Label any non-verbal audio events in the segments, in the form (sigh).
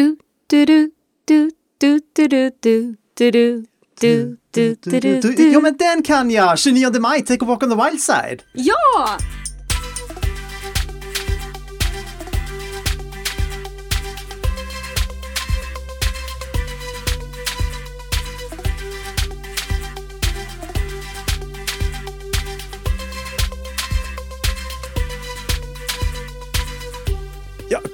du, du, du, du, du, du, du, du, du, du. Du, du, du, du, du. Ja men den kan jag! 29 maj, Take a walk on the wild side! Ja!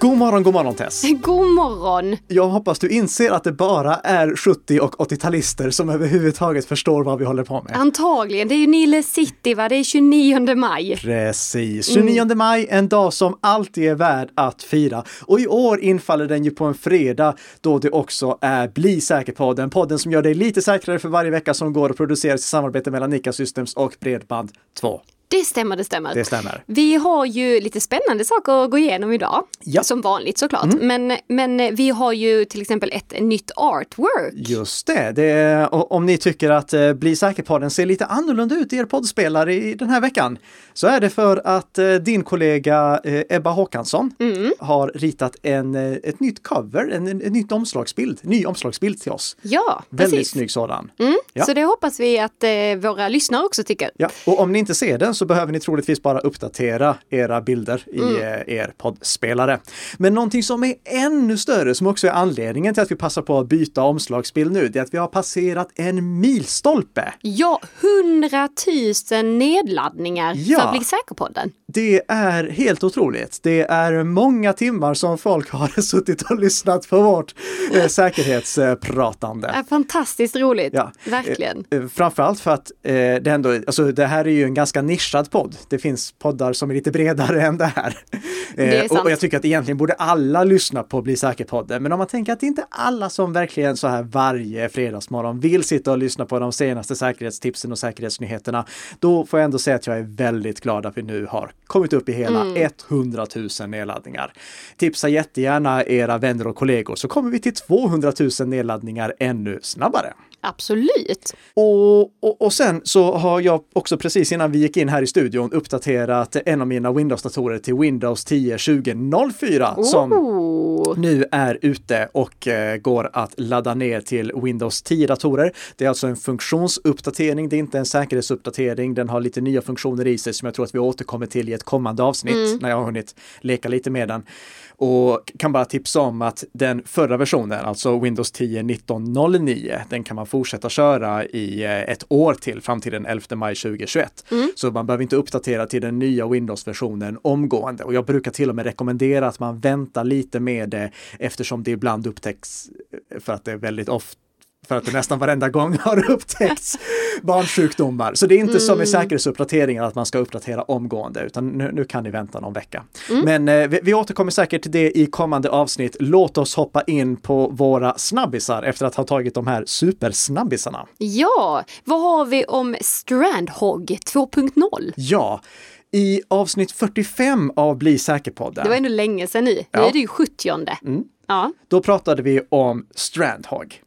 God morgon, god morgon Tess! (laughs) God morgon! Jag hoppas du inser att det bara är 70 och 80-talister som överhuvudtaget förstår vad vi håller på med. Antagligen, det är ju Nile City va, det är 29 maj. Precis, 29 maj, en dag som alltid är värd att fira. Och i år infaller den ju på en fredag då det också är Bli säker-podden, podden som gör dig lite säkrare för varje vecka som går att produceras i samarbete mellan Nika Systems och Bredband 2. Det stämmer, det stämmer. Det stämmer. Vi har ju lite spännande saker att gå igenom idag. Ja. Som vanligt såklart. Men, men vi har ju till exempel ett nytt artwork. Just det, det är, om ni tycker att eh, Bli säker-podden ser lite annorlunda ut i er poddspelare i den här veckan, så är det för att eh, din kollega eh, Ebba Håkansson har ritat en, ett nytt cover, en, en, en nytt omslagsbild, ny omslagsbild till oss. Ja, Väldigt precis. snygg sådan. Ja. Så det hoppas vi att eh, våra lyssnare också tycker. Ja, och om ni inte ser den så behöver ni troligtvis bara uppdatera era bilder i eh, er poddspelare. Men någonting som är ännu större, som också är anledningen till att vi passar på att byta omslagsbild nu, det är att vi har passerat en milstolpe. Ja, 100 000 nedladdningar Ja. för Bli säker-podden. Det är helt otroligt. Det är många timmar som folk har (laughs) suttit och lyssnat på vårt eh, säkerhetspratande. Är fantastiskt roligt, Ja. verkligen. Eh, eh, Framförallt för att eh, det ändå, alltså det här är ju en ganska nischad podd. Det finns poddar som är lite bredare (laughs) än det här. Det Eh, och jag tycker att egentligen borde alla lyssna på Bli säker-podden. Men om man tänker att det inte är alla som verkligen så här varje fredagsmorgon vill sitta och lyssna på de senaste säkerhetstipsen och säkerhetsnyheterna, då får jag ändå säga att jag är väldigt glad att vi nu har kommit upp i hela Mm. 100 000 nedladdningar. Tipsa jättegärna era vänner och kollegor så kommer vi till 200 000 nedladdningar ännu snabbare. Absolut. Och, och, och sen så har jag också precis innan vi gick in här i studion uppdaterat en av mina Windows-datorer till Windows 10 2004 som Oh. nu är ute och eh, går att ladda ner till Windows 10-datorer. Det är alltså en funktionsuppdatering, det är inte en säkerhetsuppdatering. Den har lite nya funktioner i sig som jag tror att vi återkommer till i ett kommande avsnitt när jag har hunnit leka lite med den. Och kan bara tipsa om att den förra versionen, alltså Windows 10 1909, den kan man fortsätta köra i eh, ett år till fram till den 11 maj 2021. Så man behöver inte uppdatera till den nya Windows-versionen omgående. Och jag brukar till och med rekommendera att man väntar lite med det eftersom det ibland upptäcks eh, för att det är väldigt ofta för att det nästan varenda gång (laughs) har upptäckts barnsjukdomar. Så det är inte som i säkerhetsuppdateringar att man ska uppdatera omgående, utan nu, nu kan ni vänta någon vecka. Men eh, vi, vi återkommer säkert till det i kommande avsnitt. Låt oss hoppa in på våra snabbisar efter att ha tagit de här supersnabbisarna. Ja, vad har vi om Strandhog 2.0? Ja, i avsnitt 45 av Bli säker-podden. Det var ändå länge sedan nu. Nu Ja. är det ju 70 Ja. Då pratade vi om Strandhog.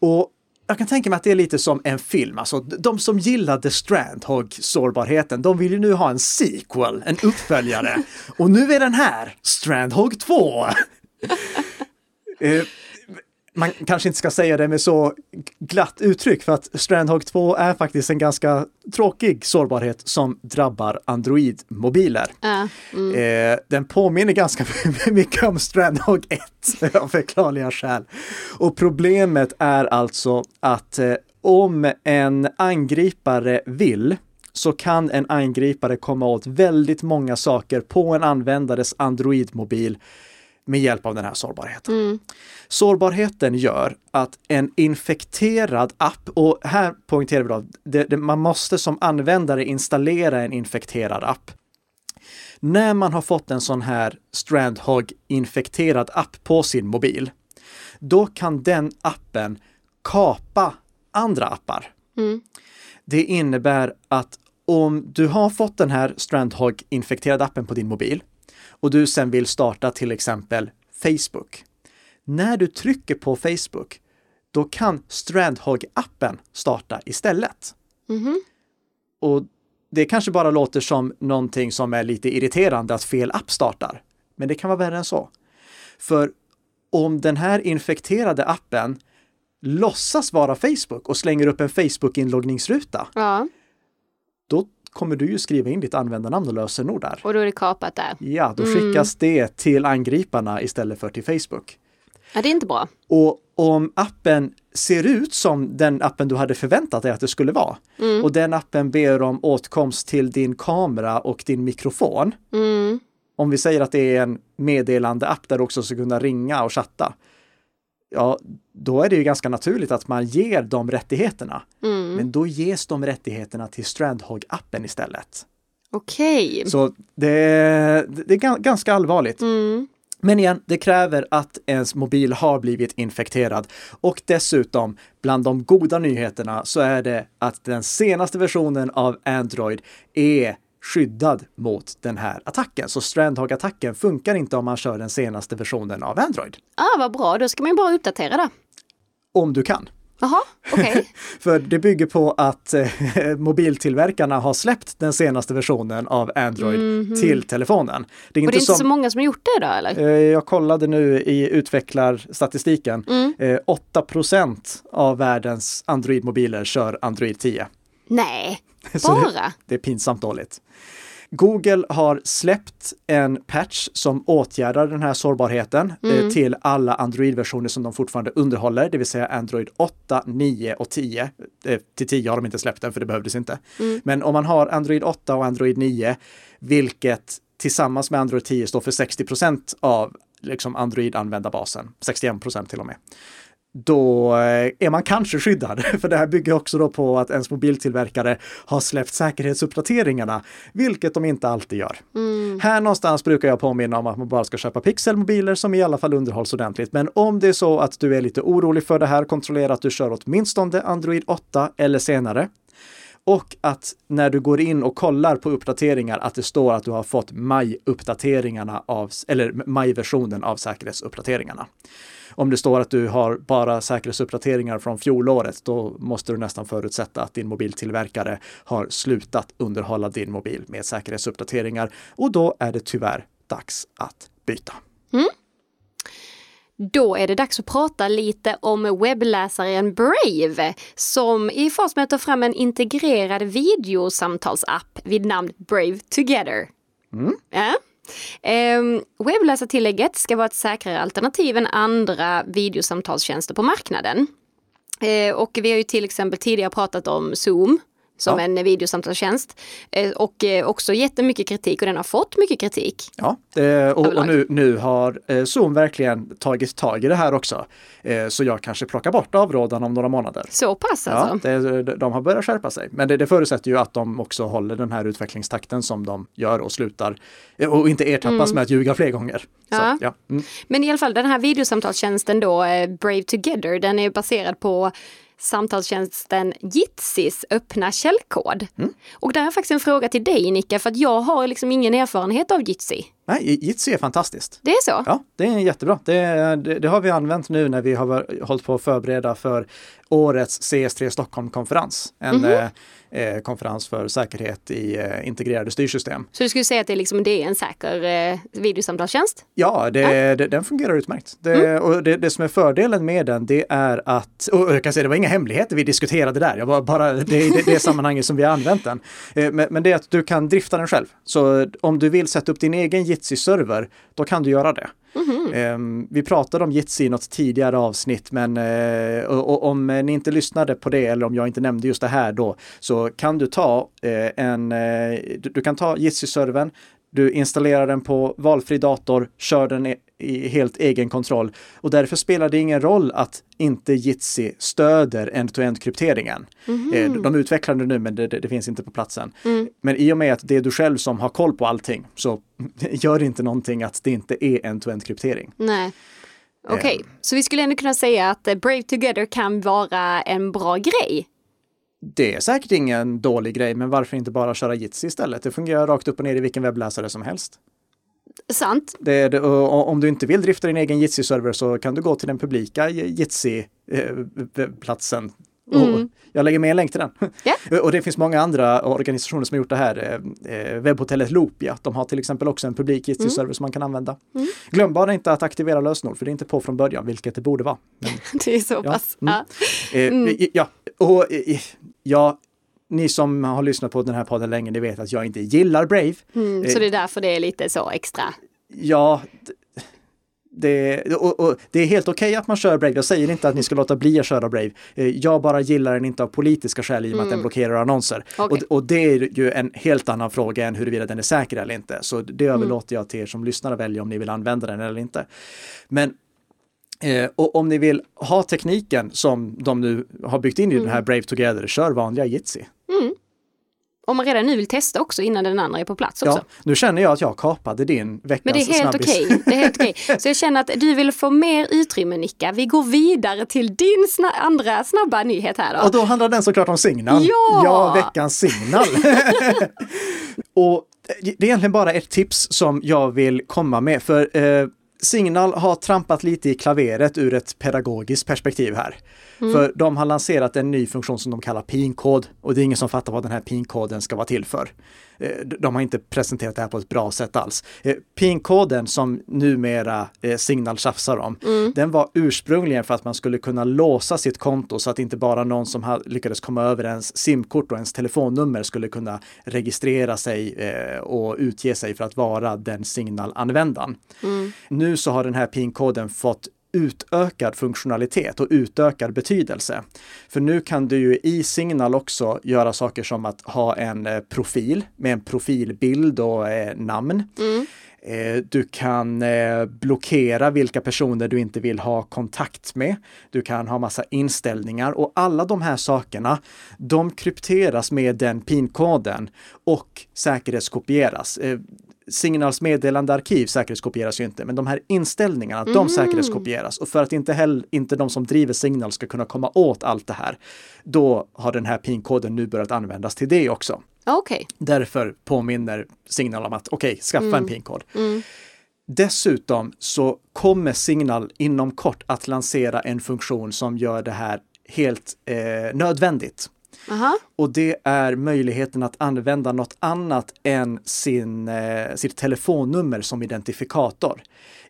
Och jag kan tänka mig att det är lite som en film. Alltså, de som gillade Strandhog-sårbarheten, de vill ju nu ha en sequel, en uppföljare. (laughs) Och nu är den här, Strandhog 2! (laughs) Eh, man kanske inte ska säga det med så glatt uttryck för att Strandhog 2 är faktiskt en ganska tråkig sårbarhet som drabbar Android-mobiler. Ja, Eh, den påminner ganska (laughs) mycket om Strandhog 1 (laughs) av förklarliga skäl. Och problemet är alltså att eh, om en angripare vill så kan en angripare komma åt väldigt många saker på en användares Android-mobil med hjälp av den här sårbarheten. Sårbarheten gör att en infekterad app, och här poängterar vi då, det, det, man måste som användare installera en infekterad app. När man har fått en sån här Strandhog-infekterad app på sin mobil, då kan den appen kapa andra appar. Det innebär att om du har fått den här Strandhog-infekterade appen på din mobil och du sen vill starta till exempel Facebook. När du trycker på Facebook, då kan Strandhog-appen starta istället. Och det kanske bara låter som någonting som är lite irriterande att fel app startar. Men det kan vara värre än så. För om den här infekterade appen låtsas vara Facebook och slänger upp en Facebook-inloggningsruta, Ja, då kommer du ju skriva in ditt användarnamn och lösenord där. och då är det kapat där. Ja, då skickas det till angriparna istället för till Facebook. Ja, det är inte bra. Och om appen ser ut som den appen du hade förväntat dig att det skulle vara och den appen ber om åtkomst till din kamera och din mikrofon. Mm. Om vi säger att det är en meddelande app där du också ska kunna ringa och chatta. Ja, då är det ju ganska naturligt att man ger de rättigheterna. Mm. Men då ges de rättigheterna till Strandhog-appen istället. Okej. Så det, det är ga- ganska allvarligt. Mm. Men igen, det kräver att ens mobil har blivit infekterad. Och dessutom, bland de goda nyheterna så är det att den senaste versionen av Android är skyddad mot den här attacken. Så Strandhog-attacken funkar inte om man kör den senaste versionen av Android. Ah, vad bra, då ska man ju bara uppdatera det. Om du kan. Jaha, okej. (laughs) För det bygger på att eh, (laughs) mobiltillverkarna har släppt den senaste versionen av Android till telefonen. Det är. Och det är inte som, så många som har gjort det då eller? Eh, Jag kollade nu i utvecklarstatistiken. Mm. Eh, 8% av världens Android-mobiler kör Android 10. Nej, (laughs) Så det, bara? det är pinsamt dåligt. Google har släppt en patch som åtgärdar den här sårbarheten Mm. eh, till alla Android-versioner som de fortfarande underhåller, det vill säga Android 8, 9 och 10. Eh, till 10 har de inte släppt den för det behövdes inte. Mm. Men om man har Android 8 och Android 9, vilket tillsammans med Android 10 står för 60% av liksom Android-användarbasen, 61% till och med då eh, är man kanske skyddad. (laughs) För det här bygger också då på att ens mobiltillverkare har släppt säkerhetsuppdateringarna, vilket de inte alltid gör. Här någonstans brukar jag påminna om att man bara ska köpa pixelmobiler som i alla fall underhålls ordentligt. Men om det är så att du är lite orolig för det här, kontrollera att du kör åtminstone Android 8 eller senare. Och att när du går in och kollar på uppdateringar att det står att du har fått maj-uppdateringarna av, eller maj-versionen av säkerhetsuppdateringarna. Om det står att du har bara säkerhetsuppdateringar från fjolåret, då måste du nästan förutsätta att din mobiltillverkare har slutat underhålla din mobil med säkerhetsuppdateringar och då är det tyvärr dags att byta. Mm. Då är det dags att prata lite om webbläsaren Brave som i fas med att ta fram en integrerad videosamtalsapp vid namn Brave Together. Ja. Ehm, webbläsartillägget ska vara ett säkrare alternativ än andra videosamtalstjänster på marknaden. Eh, och vi har ju till exempel tidigare pratat om Zoom som Ja. en videosamtalstjänst eh, och eh, också jättemycket kritik och den har fått mycket kritik. Ja, eh, och, och nu, nu har Zoom verkligen tagit tag i det här också. Så jag kanske plockar bort avrådan om några månader. Så pass Ja, alltså. det, de har börjat skärpa sig. Men det, det förutsätter ju att de också håller den här utvecklingstakten som de gör och slutar och inte ertappas med att ljuga fler gånger. Ja. Så, ja. Mm. Men i alla fall den här videosamtalstjänsten då, Brave Together, den är baserad på samtalstjänsten Jitsis öppna källkod. Mm. Och där är faktiskt en fråga till dig Nicka, för att jag har liksom ingen erfarenhet av Jitsi. Nej, Jitsi är fantastiskt. Det är så? Ja, det är jättebra. Det, det, det har vi använt nu när vi har hållit på att förbereda för årets CS3 Stockholm-konferens. En Mhm. eh, eh, konferens för säkerhet i eh, integrerade styrsystem. Så du skulle säga att det är, liksom, det är en säker eh, videosamtalstjänst? Ja, det, Det, den fungerar utmärkt. Det, Mm. och det, som är fördelen med den, det är att, och jag kan säga det var inga hemligheter vi diskuterade där, jag var bara, det är det, det sammanhanget som vi har använt den. Eh, Men, men det är att du kan drifta den själv. Så om du vill sätta upp din egen Jitsi-server, då kan du göra det. Mhm. Eh, Vi pratade om Jitsi i något tidigare avsnitt, men eh, och, och om eh, ni inte lyssnade på det eller om jag inte nämnde just det här då, så kan du ta eh, en, eh, du, du kan ta Jitsi-servern, du installerar den på valfri dator, kör den i, helt egen kontroll och därför spelar det ingen roll att inte Jitsi stöder end-to-end krypteringen. Eh, de utvecklar det nu men det, det, det finns inte på platsen. Men i och med att det är du själv som har koll på allting så (laughs) gör inte någonting att det inte är end-to-end kryptering. Nej. Okej, så vi skulle ändå kunna säga att eh, Brave Together kan vara en bra grej. Det är säkert ingen dålig grej, men varför inte bara köra Jitsi istället? Det fungerar rakt upp och ner i vilken webbläsare som helst. Sant? Det, det, om du inte vill drifta din egen Jitsi-server så kan du gå till den publika Jitsi-platsen Och jag lägger med en länk till den. Ja. (laughs) Och det finns många andra organisationer som har gjort det här. Eh, Webbhotellet Loopia, de har till exempel också en publik IT-server som man kan använda. Glöm bara inte att aktivera lösenord, för det är inte på från början, vilket det borde vara. Men, (laughs) Det är så pass. mm. Ja. eh, i- Ja, och eh, ja, ni som har lyssnat på den här podden länge, ni vet att jag inte gillar Brave. Mm, så det är därför det är lite så extra. Ja, det, och, och, det är helt okej att man kör Brave. Jag säger inte att ni ska låta bli att köra Brave. Eh, Jag bara gillar den inte av politiska skäl i och med att den blockerar annonser. Okej. Och, och det är ju en helt annan fråga än huruvida den är säker eller inte. Så det överlåter jag till er som lyssnar att välja om ni vill använda den eller inte. Men Eh, och om ni vill ha tekniken som de nu har byggt in i den här Brave Together, kör vanliga Jitsi. Om man redan nu vill testa också innan den andra är på plats också. Ja, nu känner jag att jag kapade din veckans Men det är helt okej. Det är helt okej. (laughs) Så jag känner att du vill få mer utrymme Nicka. Vi går vidare till din sna andra snabba nyhet här då. Och då handlar den såklart om Signal. Ja! ja veckans Signal. (laughs) och det är egentligen bara ett tips som jag vill komma med, för eh, Signal har trampat lite i klaveret ur ett pedagogiskt perspektiv här. För de har lanserat en ny funktion som de kallar PIN-kod och det är ingen som fattar vad den här PIN-koden ska vara till för. Eh, De har inte presenterat det här på ett bra sätt alls. Eh, PIN-koden som numera eh, Signal tjafsar om, den var ursprungligen för att man skulle kunna låsa sitt konto så att inte bara någon som lyckades komma över ens simkort och ens telefonnummer skulle kunna registrera sig och utge sig för att vara den Signal-användaren. Nu så har den här PIN-koden fått utökad funktionalitet och utökad betydelse. För nu kan du ju i Signal också göra saker som att ha en eh, profil med en profilbild och eh, namn. Eh, Du kan blockera vilka personer du inte vill ha kontakt med. Du kan ha massa inställningar och alla de här sakerna, de krypteras med den PIN-koden och säkerhetskopieras. Signals meddelandearkiv säkerhetskopieras ju inte, men de här inställningarna, de säkerhetskopieras. Och för att inte, heller, inte de som driver Signal ska kunna komma åt allt det här, då har den här PIN-koden nu börjat användas till det också. Okej. Därför påminner Signal om att okej, skaffa en PIN-kod. Dessutom så kommer Signal inom kort att lansera en funktion som gör det här helt eh, nödvändigt. Aha. Och det är möjligheten att använda något annat än sin, eh, sitt telefonnummer som identifikator.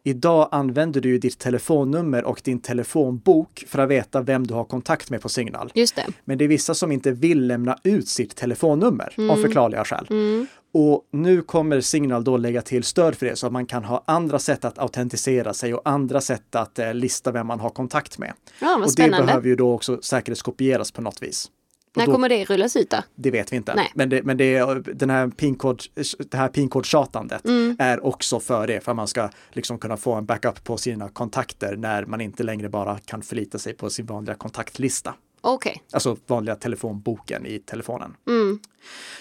Idag använder du ju ditt telefonnummer och din telefonbok för att veta vem du har kontakt med på Signal. Just det. Men det är vissa som inte vill lämna ut sitt telefonnummer av förklarliga skäl. Och nu kommer Signal då lägga till stöd för det så att man kan ha andra sätt att autentisera sig och andra sätt att eh, lista vem man har kontakt med. Ja, och det behöver ju då också säkerhetskopieras på något vis. När då- kommer det rullas ut då? det vet vi inte. Nej. Men, det, men det, den här pinkod, det här pinkodtjatandet Mm. är också för det, för att man ska liksom kunna få en backup på sina kontakter när man inte längre bara kan förlita sig på sin vanliga kontaktlista. Okej. Alltså vanliga telefonboken i telefonen. Mm.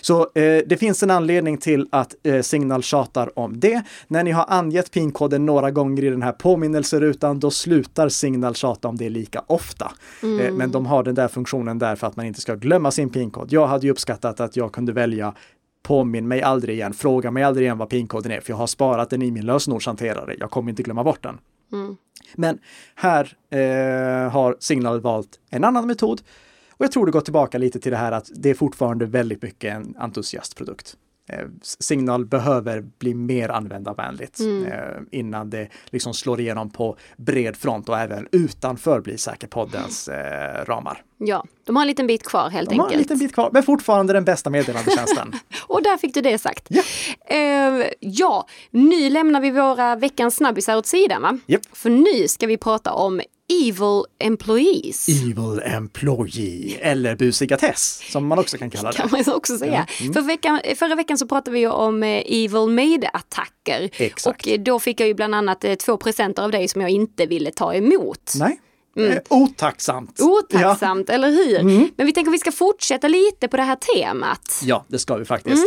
Så eh, det finns en anledning till att eh, Signal tjatar om det. När ni har angett pinkoden några gånger i den här påminnelserutan, då slutar Signal tjata om det lika ofta. Eh, men de har den där funktionen där för att man inte ska glömma sin pinkod. Jag hade ju uppskattat att jag kunde välja Påminn mig aldrig igen, fråga mig aldrig igen vad pinkoden är, för jag har sparat den i min lösenordshanterare. Jag kommer inte glömma bort den. Mm. Men här eh, har Signal valt en annan metod. Och jag tror det går tillbaka lite till det här att det är fortfarande väldigt mycket en entusiastprodukt. Eh, Signal behöver bli mer användarvänligt eh, innan det liksom slår igenom på bred front och även utanför Bli säker-poddens eh, ramar. Ja, de har en liten bit kvar helt De har en enkelt. liten bit kvar, men fortfarande den bästa meddelandetjänsten. (laughs) Och där fick du det sagt. Ja. Eh, ja, nu lämnar vi våra veckans snabbisar åt sidan va? Japp. För nu ska vi prata om Evil Employees. Evil Employee, eller busiga Tess, som man också kan kalla det. kan man också säga. Mm. För veckan, förra veckan så pratade vi om eh, Evil Maid-attacker. Exakt. Och eh, då fick jag ju bland annat eh, två presenter av dig som jag inte ville ta emot. Nej, eh, otacksamt. Otacksamt, eller hur? Men vi tänker att vi ska fortsätta lite på det här temat. Ja, det ska vi faktiskt.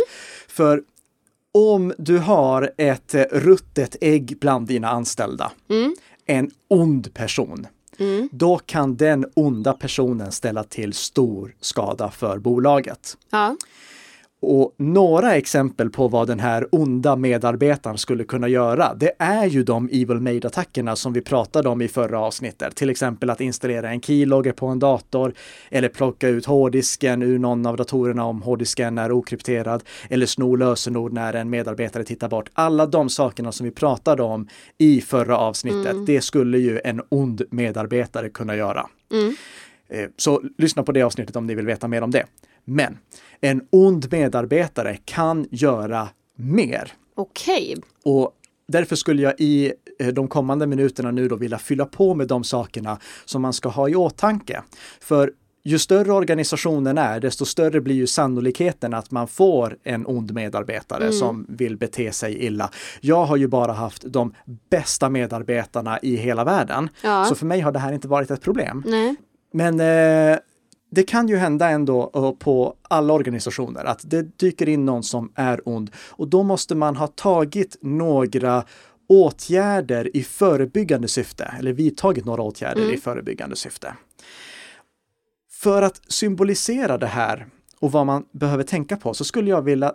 För om du har ett ruttet ägg bland dina anställda, en ond person, då kan den onda personen ställa till stor skada för bolaget. Ja. Och några exempel på vad den här onda medarbetaren skulle kunna göra, det är ju de Evil Made-attackerna som vi pratade om i förra avsnittet. Till exempel att installera en keylogger på en dator eller plocka ut hårddisken ur någon av datorerna om hårddisken är okrypterad eller sno lösenord när en medarbetare tittar bort. Alla de sakerna som vi pratade om i förra avsnittet, mm. det skulle ju en ond medarbetare kunna göra. Mm. Eh, så lyssna på det avsnittet om ni vill veta mer om det. Men en ond medarbetare kan göra mer. Okej. Okay. Och därför skulle jag i eh, de kommande minuterna nu då vilja fylla på med de sakerna som man ska ha i åtanke. För ju större organisationen är, desto större blir ju sannolikheten att man får en ond medarbetare mm. som vill bete sig illa. Jag har ju bara haft de bästa medarbetarna i hela världen. Ja. Så för mig har det här inte varit ett problem. Nej. Men eh, det kan ju hända ändå eh, på alla organisationer att det dyker in någon som är ond och då måste man ha tagit några åtgärder i förebyggande syfte eller vidtagit några åtgärder mm. i förebyggande syfte. För att symbolisera det här och vad man behöver tänka på så skulle jag vilja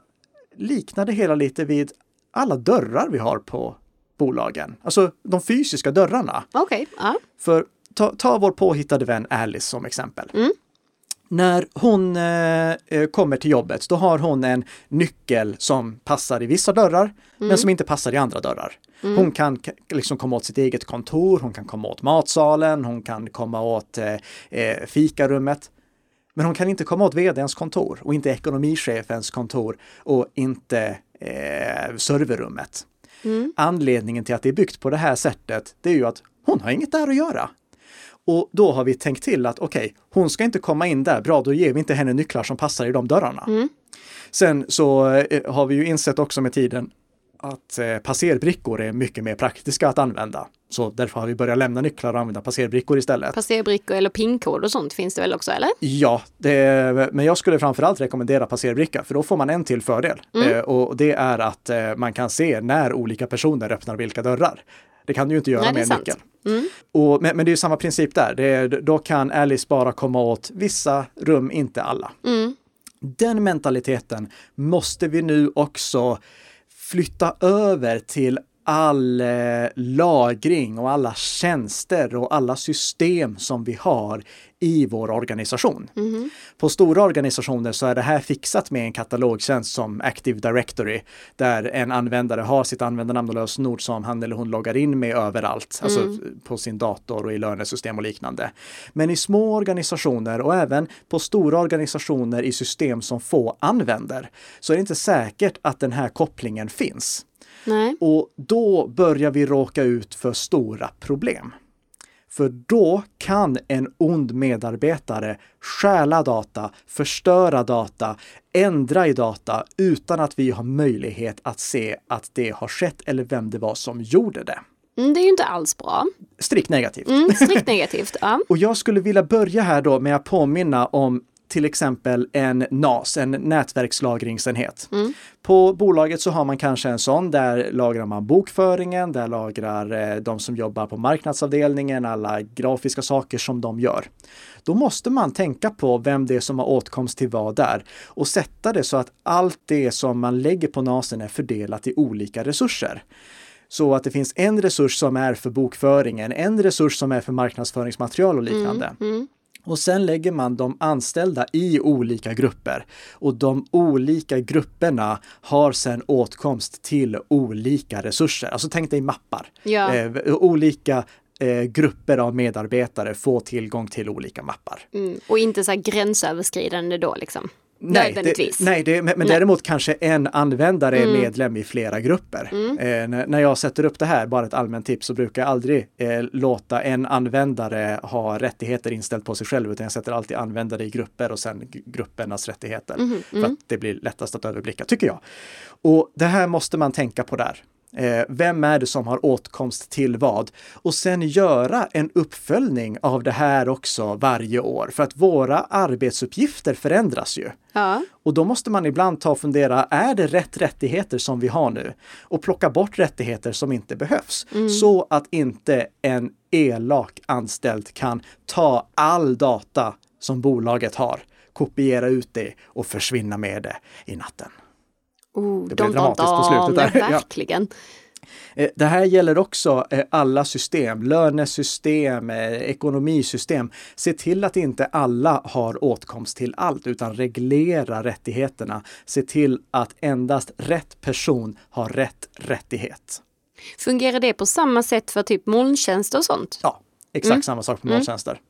likna det hela lite vid alla dörrar vi har på bolagen, alltså de fysiska dörrarna. Okej. Okay. Uh. För ta, ta vår påhittade vän Alice som exempel. Mm när hon eh, eh, kommer till jobbet, då har hon en nyckel som passar i vissa dörrar, mm. men som inte passar i andra dörrar. Mm. Hon kan liksom komma åt sitt eget kontor, hon kan komma åt matsalen, hon kan komma åt eh, eh, fikarummet. Men hon kan inte komma åt vdns kontor och inte ekonomichefens kontor och inte eh, serverrummet. Mm. Anledningen till att det är byggt på det här sättet, det är ju att hon har inget där att göra. Och då har vi tänkt till att okej, okay, hon ska inte komma in där. Bra, då ger vi inte henne nycklar som passar i de dörrarna. Mm. Sen så eh, har vi ju insett också med tiden att eh, passerbrickor är mycket mer praktiska att använda. Så därför har vi börjat lämna nycklar och använda passerbrickor istället. Passerbrickor eller pinkod och sånt finns det väl också eller? Ja, det, men jag skulle framförallt rekommendera passerbricka för då får man en till fördel. Mm. Eh, och det är att eh, man kan se när olika personer öppnar vilka dörrar. Det kan du ju inte göra Nej, med en nyckel. Mm. Och, men, men, det är samma princip där. Det är, då kan Alice bara komma åt vissa rum, inte alla. Mm. Den mentaliteten måste vi nu också flytta över till all eh, lagring och alla tjänster och alla system som vi har i vår organisation. Mm. På stora organisationer så är det här fixat med en katalogtjänst som Active Directory där en användare har sitt användarnamn och lösenord som han eller hon loggar in med överallt, alltså mm. alltså på sin dator och i lönesystem och liknande. Men i små organisationer och även på stora organisationer i system som få använder så är det inte säkert att den här kopplingen finns. Nej. Och då börjar vi råka ut för stora problem. För då kan en ond medarbetare stjäla data, förstöra data, ändra i data utan att vi har möjlighet att se att det har skett eller vem det var som gjorde det. Mm, det är ju inte alls bra. Strikt negativt. Mm, strikt negativt, ja. (laughs) Och jag skulle vilja börja här då med att påminna om till exempel en NAS, en nätverkslagringsenhet. Mm. På bolaget så har man kanske en sån, där lagrar man bokföringen, där lagrar eh, de som jobbar på marknadsavdelningen alla grafiska saker som de gör. Då måste man tänka på vem det är som har åtkomst till vad där och sätta det så att allt det som man lägger på NASen är fördelat i olika resurser. Så att det finns en resurs som är för bokföringen, en resurs som är för marknadsföringsmaterial och liknande. Mm, mm. Och sen lägger man de anställda i olika grupper och de olika grupperna har sen åtkomst till olika resurser. Alltså tänk dig mappar. Ja. Eh, olika eh, grupper av medarbetare får tillgång till olika mappar. Mm. Och inte så gränsöverskridande då liksom? Nej, det, nej det, men, men däremot kanske en användare mm. är medlem i flera grupper. Mm. Eh, när jag sätter upp det här, bara ett allmänt tips, så brukar jag aldrig eh, låta en användare ha rättigheter inställt på sig själv, utan jag sätter alltid användare i grupper och sen gruppernas rättigheter. Mm. För att mm. det blir lättast att överblicka, tycker jag. Och det här måste man tänka på där. Eh, vem är det som har åtkomst till vad? Och sen göra en uppföljning av det här också varje år. För att våra arbetsuppgifter förändras ju. Ja. Och då måste man ibland ta och fundera, är det rätt rättigheter som vi har nu? Och plocka bort rättigheter som inte behövs. Mm. Så att inte en elak anställd kan ta all data som bolaget har kopiera ut det och försvinna med det i natten. Oh, Det de blev dramatiskt på ja, slutet där. Verkligen. Eh, Det här gäller också eh, alla system, lönesystem, eh, ekonomisystem. Se till att inte alla har åtkomst till allt utan reglera rättigheterna. Se till att endast rätt person har rätt rättighet. Fungerar det på samma sätt för typ molntjänster och sånt? Ja, exakt samma sak på molntjänster.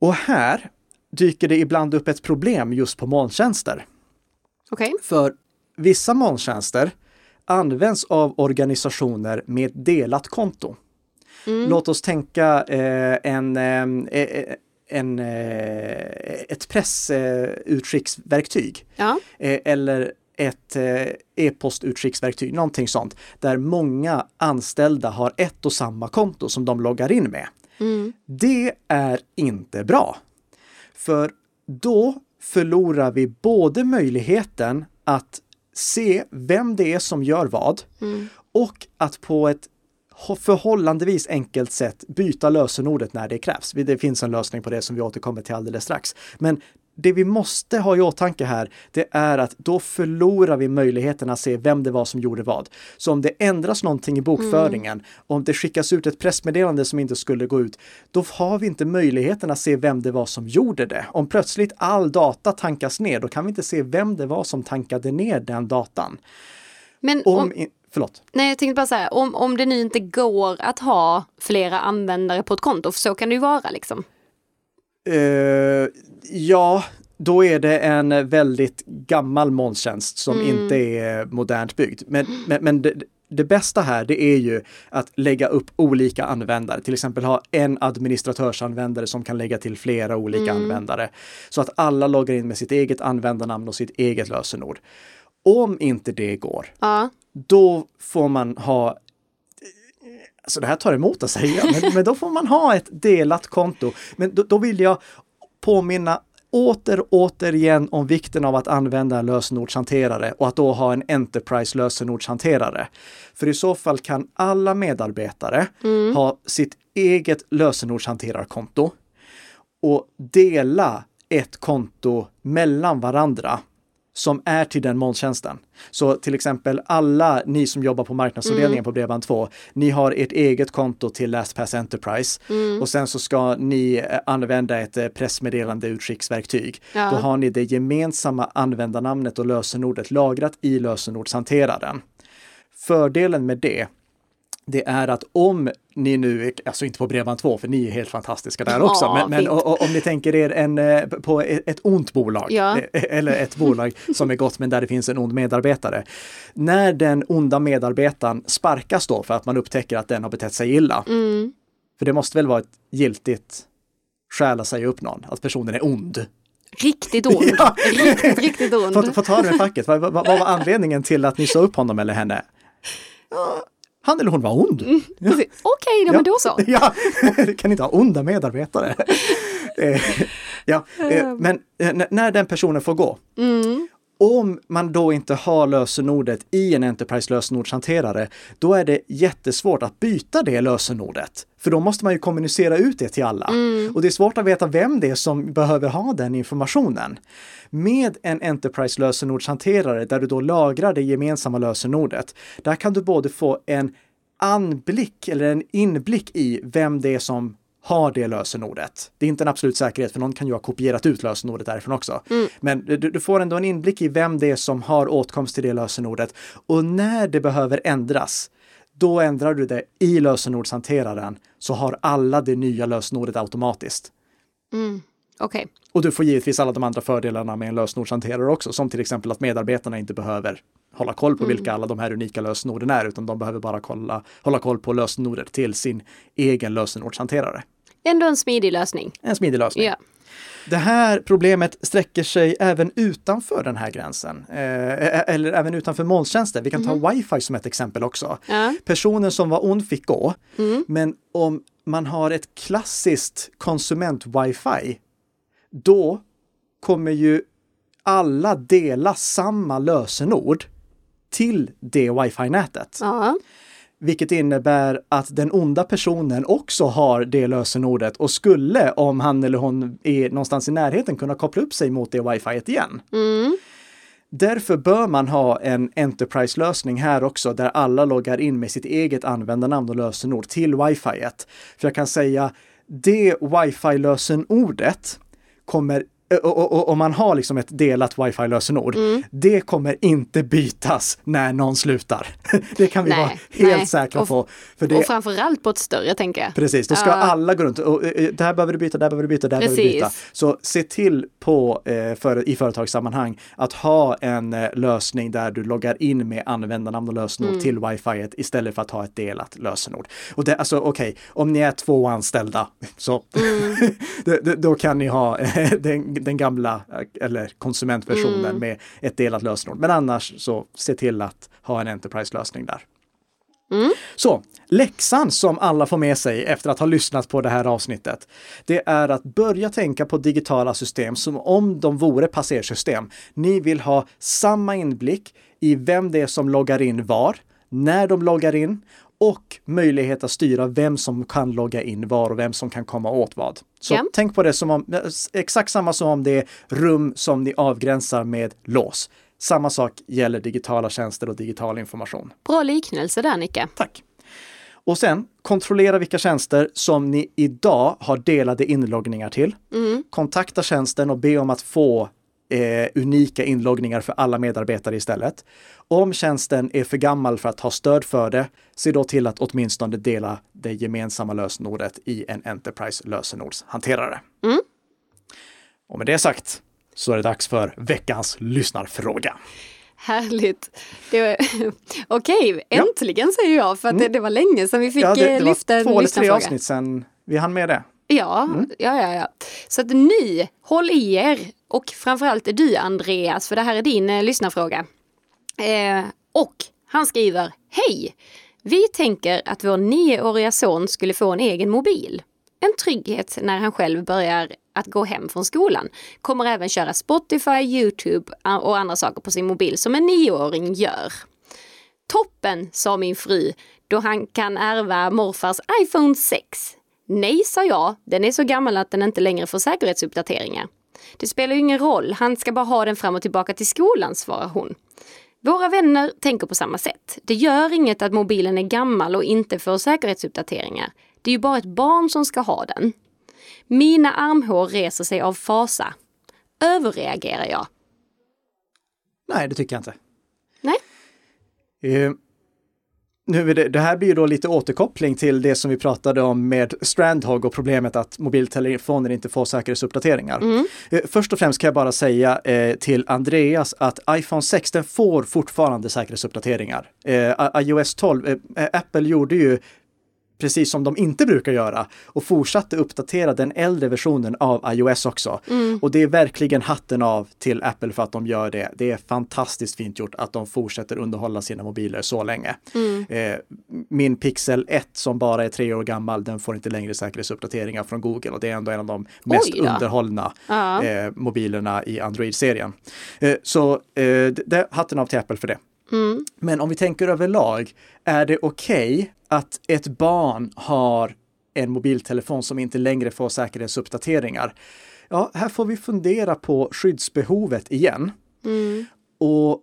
Och här dyker det ibland upp ett problem just på molntjänster. Okej. För vissa molntjänster används av organisationer med delat konto. Låt oss tänka eh, en, eh, eh, en, eh, ett pressutskicksverktyg Ja. eh, eller ett eh, e-postutskicksverktyg, någonting sånt, där många anställda har ett och samma konto som de loggar in med. Det är inte bra. För då förlorar vi både möjligheten att se vem det är som gör vad och att på ett förhållandevis enkelt sätt byta lösenordet när det krävs. Det finns en lösning på det som vi återkommer till alldeles strax. Men det vi måste ha i åtanke här, det är att då förlorar vi möjligheten att se vem det var som gjorde vad. Så om det ändras någonting i bokföringen, om det skickas ut ett pressmeddelande som inte skulle gå ut, då har vi inte möjligheten att se vem det var som gjorde det. Om plötsligt all data tankas ner, då kan vi inte se vem det var som tankade ner den datan. Men Om, om, förlåt. nej, jag tänkte bara här, om, om det nu inte går att ha flera användare på ett konto, för så kan det ju vara liksom. Eh, ja, då är det en väldigt gammal molntjänst som inte är modernt byggd. Men, men, men det, det bästa här, det är ju att lägga upp olika användare, till exempel ha en administratörsanvändare som kan lägga till flera olika användare. Så att alla loggar in med sitt eget användarnamn och sitt eget lösenord. Om inte det går, Ja. då får man ha Alltså det här tar emot att säga, men, men då får man ha ett delat konto. Men då, då vill jag påminna åter återigen om vikten av att använda en lösenordshanterare och att då ha en Enterprise lösenordshanterare. För i så fall kan alla medarbetare ha sitt eget lösenordshanterarkonto och dela ett konto mellan varandra som är till den molntjänsten. Så till exempel alla ni som jobbar på marknadsavdelningen på Bredband2, ni har ert eget konto till LastPass Enterprise och sen så ska ni eh, använda ett eh, pressmeddelande utskicksverktyg. Ja. Då har ni det gemensamma användarnamnet och lösenordet lagrat i lösenordshanteraren. Fördelen med det det är att om ni nu, alltså inte på Bredband2 för ni är helt fantastiska där också, Ja, men, men o- o- om ni tänker er en, eh, på ett, ett ont bolag, Ja. eh, eller ett bolag som är gott men där det finns en ond medarbetare. När den onda medarbetaren sparkas då för att man upptäcker att den har betett sig illa, Mm. för det måste väl vara ett giltigt skäl att säga upp någon, att personen är ond. Riktigt (laughs) ond. Ja. Riktigt, riktigt ond. Få, få ta det med facket, vad, vad, vad var anledningen till att ni sa upp honom eller henne? Ja, han eller hon var ond. Okej, ja, men då så. (laughs) Ja, du kan inte ha onda medarbetare. (laughs) Eh, ja, eh, men eh, när den personen får gå, Mm. Om man då inte har lösenordet i en Enterprise lösenordshanterare, då är det jättesvårt att byta det lösenordet. För då måste man ju kommunicera ut det till alla. Och det är svårt att veta vem det är som behöver ha den informationen. Med en Enterprise lösenordshanterare där du då lagrar det gemensamma lösenordet, där kan du både få en anblick eller en inblick i vem det är som har det lösenordet. Det är inte en absolut säkerhet för någon kan ju ha kopierat ut lösenordet därifrån också. Men du, du får ändå en inblick i vem det är som har åtkomst till det lösenordet. Och när det behöver ändras, då ändrar du det i lösenordshanteraren så har alla det nya lösenordet automatiskt. Okej. Och du får givetvis alla de andra fördelarna med en lösenordshanterare också, som till exempel att medarbetarna inte behöver hålla koll på vilka alla de här unika lösenorden är, utan de behöver bara kolla, hålla koll på lösenordet till sin egen lösenordshanterare. Ändå en smidig lösning. En smidig lösning. Ja. Det här problemet sträcker sig även utanför den här gränsen, eh, eller även utanför molntjänster. Vi kan ta wifi som ett exempel också. Ja. Personen som var ond fick gå, men om man har ett klassiskt konsument-wifi, då kommer ju alla dela samma lösenord till det wifi-nätet. Ja. vilket innebär att den onda personen också har det lösenordet och skulle, om han eller hon är någonstans i närheten, kunna koppla upp sig mot det wifi igen. Mm. Därför bör man ha en Enterprise-lösning här också där alla loggar in med sitt eget användarnamn och lösenord till wifi. -et. För jag kan säga det wifi-lösenordet kommer om man har liksom ett delat wifi-lösenord, mm. det kommer inte bytas när någon slutar. (laughs) det kan vi nej, vara helt nej. säkra och, på. För det, och framförallt på ett större, tänker jag. Precis, då ska uh. alla gå runt och det här behöver du byta, det här behöver du byta, det här behöver du byta. Så se till på, eh, för, i företagssammanhang att ha en eh, lösning där du loggar in med användarnamn och lösenord mm. till wifi istället för att ha ett delat lösenord. Och det, alltså okej, okay, om ni är två anställda (laughs) så mm. (laughs) då kan ni ha den den gamla eller konsumentversionen mm. med ett delat lösenord. Men annars så se till att ha en Enterprise-lösning där. Mm. Så läxan som alla får med sig efter att ha lyssnat på det här avsnittet, det är att börja tänka på digitala system som om de vore passersystem. Ni vill ha samma inblick i vem det är som loggar in var, när de loggar in och möjlighet att styra vem som kan logga in var och vem som kan komma åt vad. Så ja. tänk på det som om, exakt samma som om det är rum som ni avgränsar med lås. Samma sak gäller digitala tjänster och digital information. Bra liknelse där Nicke. Tack. Och sen kontrollera vilka tjänster som ni idag har delade inloggningar till. Mm. Kontakta tjänsten och be om att få eh, unika inloggningar för alla medarbetare istället. Om tjänsten är för gammal för att ha stöd för det, se då till att åtminstone dela det gemensamma lösenordet i en Enterprise lösenordshanterare. Mm. Och med det sagt så är det dags för veckans lyssnarfråga. Härligt. (laughs) Okej, okay, äntligen ja. säger jag, för att mm. det, det, var länge sedan vi fick ja, det, det lyfta en lyssnarfråga. Det var två eller tre avsnitt sedan vi hann med det. Ja, mm. ja, ja, ja. Så att ni, håll i er. Och framförallt du Andreas, för det här är din eh, lyssnarfråga. Eh, och han skriver, hej! Vi tänker att vår nioåriga son skulle få en egen mobil. En trygghet när han själv börjar att gå hem från skolan. Kommer även köra Spotify, Youtube och andra saker på sin mobil som en nioåring gör. Toppen, sa min fru, då han kan ärva morfars iPhone 6. Nej, sa jag. Den är så gammal att den inte längre får säkerhetsuppdateringar. Det spelar ju ingen roll, han ska bara ha den fram och tillbaka till skolan, svarar hon. Våra vänner tänker på samma sätt. Det gör inget att mobilen är gammal och inte får säkerhetsuppdateringar. Det är ju bara ett barn som ska ha den. Mina armhår reser sig av fasa. Överreagerar jag? Nej, det tycker jag inte. Nej. Nu det, det, här blir ju då lite återkoppling till det som vi pratade om med Strandhog och problemet att mobiltelefoner inte får säkerhetsuppdateringar. Mm. Eh, först och främst kan jag bara säga eh, till Andreas att iPhone 6 får fortfarande säkerhetsuppdateringar. Eh, iOS 12, eh, Apple gjorde ju precis som de inte brukar göra och fortsatte uppdatera den äldre versionen av iOS också. Mm. Och det är verkligen hatten av till Apple för att de gör det. Det är fantastiskt fint gjort att de fortsätter underhålla sina mobiler så länge. Mm. Eh, min Pixel 1 som bara är tre år gammal, den får inte längre säkerhetsuppdateringar från Google och det är ändå en av de mest underhållna -huh. eh, mobilerna i Android-serien. Eh, så eh, det, hatten av till Apple för det. Mm. Men om vi tänker överlag, är det okej okay att ett barn har en mobiltelefon som inte längre får säkerhetsuppdateringar? Ja, här får vi fundera på skyddsbehovet igen. Mm. Och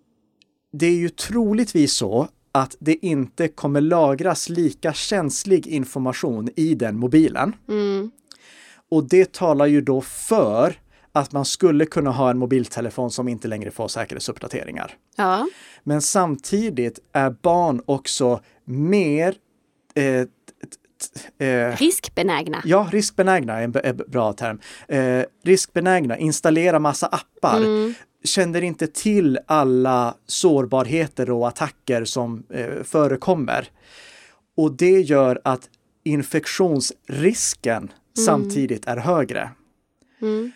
det är ju troligtvis så att det inte kommer lagras lika känslig information i den mobilen. Mm. Och det talar ju då för att man skulle kunna ha en mobiltelefon som inte längre får säkerhetsuppdateringar. Ja. Men samtidigt är barn också mer eh, Eh, riskbenägna. Ja, riskbenägna är en, bra term. Eh, riskbenägna, installera massa appar. Mm. Känner inte till alla sårbarheter och attacker som eh, förekommer. Och det gör att infektionsrisken mm. samtidigt är högre. Mm.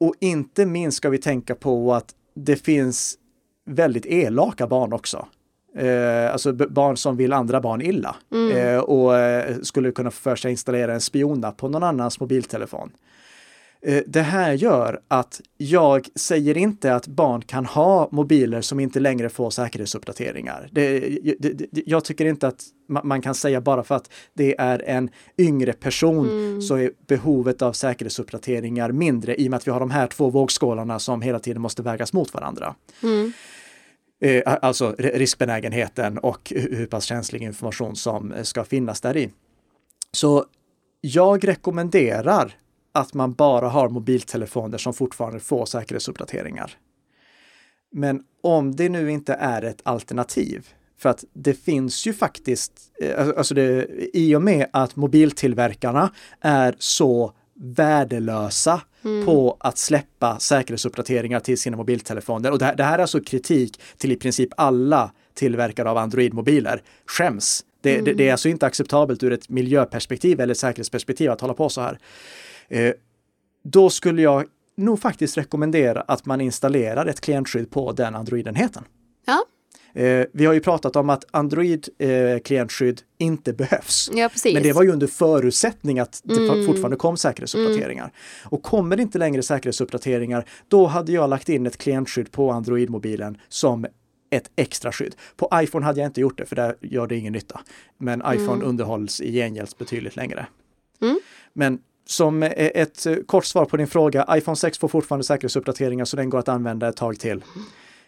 Och inte minst ska vi tänka på att det finns väldigt elaka barn också. Eh, alltså barn som vill andra barn illa mm. eh, och eh, skulle kunna för sig installera en spiona på någon annans mobiltelefon. Eh, det här gör att jag säger inte att barn kan ha mobiler som inte längre får säkerhetsuppdateringar. Det, det, det, jag tycker inte att man kan säga bara för att det är en yngre person mm. så är behovet av säkerhetsuppdateringar mindre i och med att vi har de här två vågskålarna som hela tiden måste vägas mot varandra. Mm. Eh, alltså riskbenägenheten och hur pass känslig information som eh, ska finnas där i. Så jag rekommenderar att man bara har mobiltelefoner som fortfarande får säkerhetsuppdateringar. Men om det nu inte är ett alternativ, för att det finns ju faktiskt, eh, alltså, alltså det, i och med att mobiltillverkarna är så värdelösa mm. på att släppa säkerhetsuppdateringar till sina mobiltelefoner. Och det här, det här är alltså kritik till i princip alla tillverkare av Android-mobiler. Skäms! Det, mm. det, det, är alltså inte acceptabelt ur ett miljöperspektiv eller säkerhetsperspektiv att hålla på så här. Eh, då skulle jag nog faktiskt rekommendera att man installerar ett klientskydd på den Android-enheten. Ja. Eh, vi har ju pratat om att Android-klientskydd eh, inte behövs. Ja, Men det var ju under förutsättning att det mm. fortfarande kom säkerhetsuppdateringar. Mm. Och kommer det inte längre säkerhetsuppdateringar, då hade jag lagt in ett klientskydd på Android-mobilen som ett extra skydd. På iPhone hade jag inte gjort det, för där gör det ingen nytta. Men iPhone mm. underhålls i gengäld betydligt längre. Mm. Men som ett kort svar på din fråga, iPhone 6 får fortfarande säkerhetsuppdateringar så den går att använda ett tag till.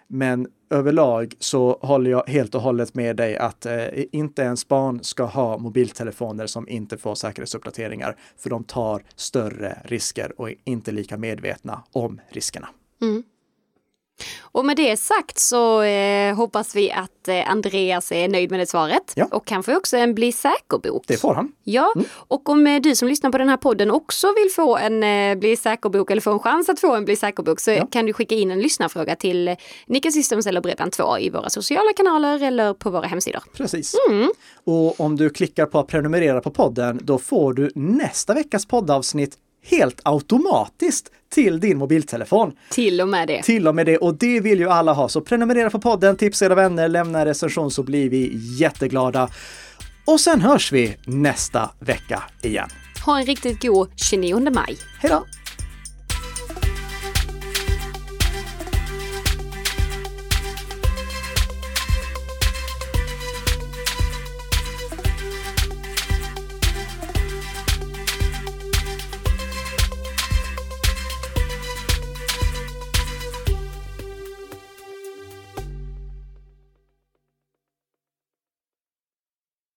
Men överlag så håller jag helt och hållet med dig att eh, inte ens barn ska ha mobiltelefoner som inte får säkerhetsuppdateringar, för de tar större risker och är inte lika medvetna om riskerna. Mm. Och med det sagt så eh, hoppas vi att eh, Andreas är nöjd med det svaret. Ja. Och han får också en Bli säker-bok. Det får han. Ja, mm. och om eh, du som lyssnar på den här podden också vill få en eh, Bli säker-bok eller få en chans att få en Bli säker-bok så ja. kan du skicka in en lyssnarfråga till eh, Nika Systems eller Bredband2 i våra sociala kanaler eller på våra hemsidor. Precis. Mm. Och om du klickar på att prenumerera på podden, då får du nästa veckas poddavsnitt helt automatiskt till din mobiltelefon. Till och med det. Till och med det och det vill ju alla ha. Så prenumerera på podden, tipsa era vänner, lämna en recension så blir vi jätteglada. Och sen hörs vi nästa vecka igen. Ha en riktigt god 29 maj. Hej då!